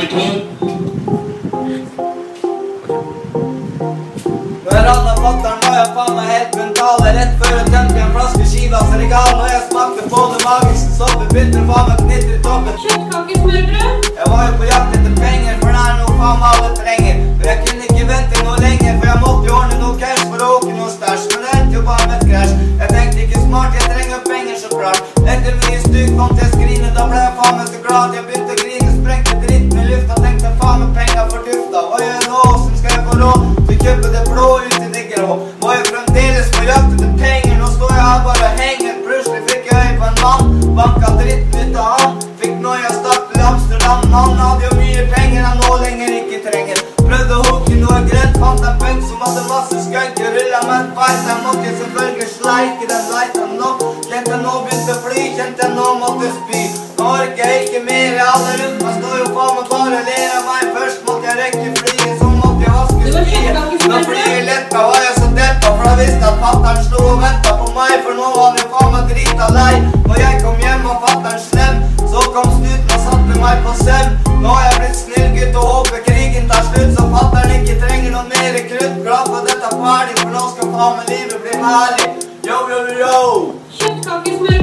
Dåligt. Når alle fatter'n var jeg faen meg helt mentale. Rett før jeg tømte en flaske Kivas regal. Når jeg smakte på det magiske stoffet, begynte faen meg knitre i toppen. Kjøttkaker, smørbrød. Jeg var jo på jakt etter penger, for det er noe faen meg alle trenger. Til å kjøpe det blå ut i det? Må jeg fremdeles på jakt etter penger, nå står jeg her bare og henger. Plutselig fikk jeg øye på en mann, banka dritten ut av han. Fikk noia stakk til Amsterdam, han hadde jo mye penger han nå lenger ikke trenger. Prøvde å hooke noe grønt, fant en punk som hadde masse skunk. Rulla med en fight, jeg måtte selvfølgelig sleike den lighten nå. Kjente jeg nå begynte å fly, kjente jeg nå måtte spy. Nå orker jeg ikke mer, alle rundt meg står jo faen meg bare ler av meg. Først måtte jeg rekke Når flyet letta, var jeg så deppa, for jeg visste at fatter'n sto og venta på meg. For nå var det faen meg drita lei. Når jeg kom hjem og fatter'n slem, så kom snuten og satte meg på søvn. Nå har jeg blitt snill gutt og håper krigen tar slutt, så fatter'n ikke trenger noe mer krutt. Glad for dette er ferdig, for nå skal faen meg bli herlig. Yo, yo, yo. Kjøttkakesmørbrød.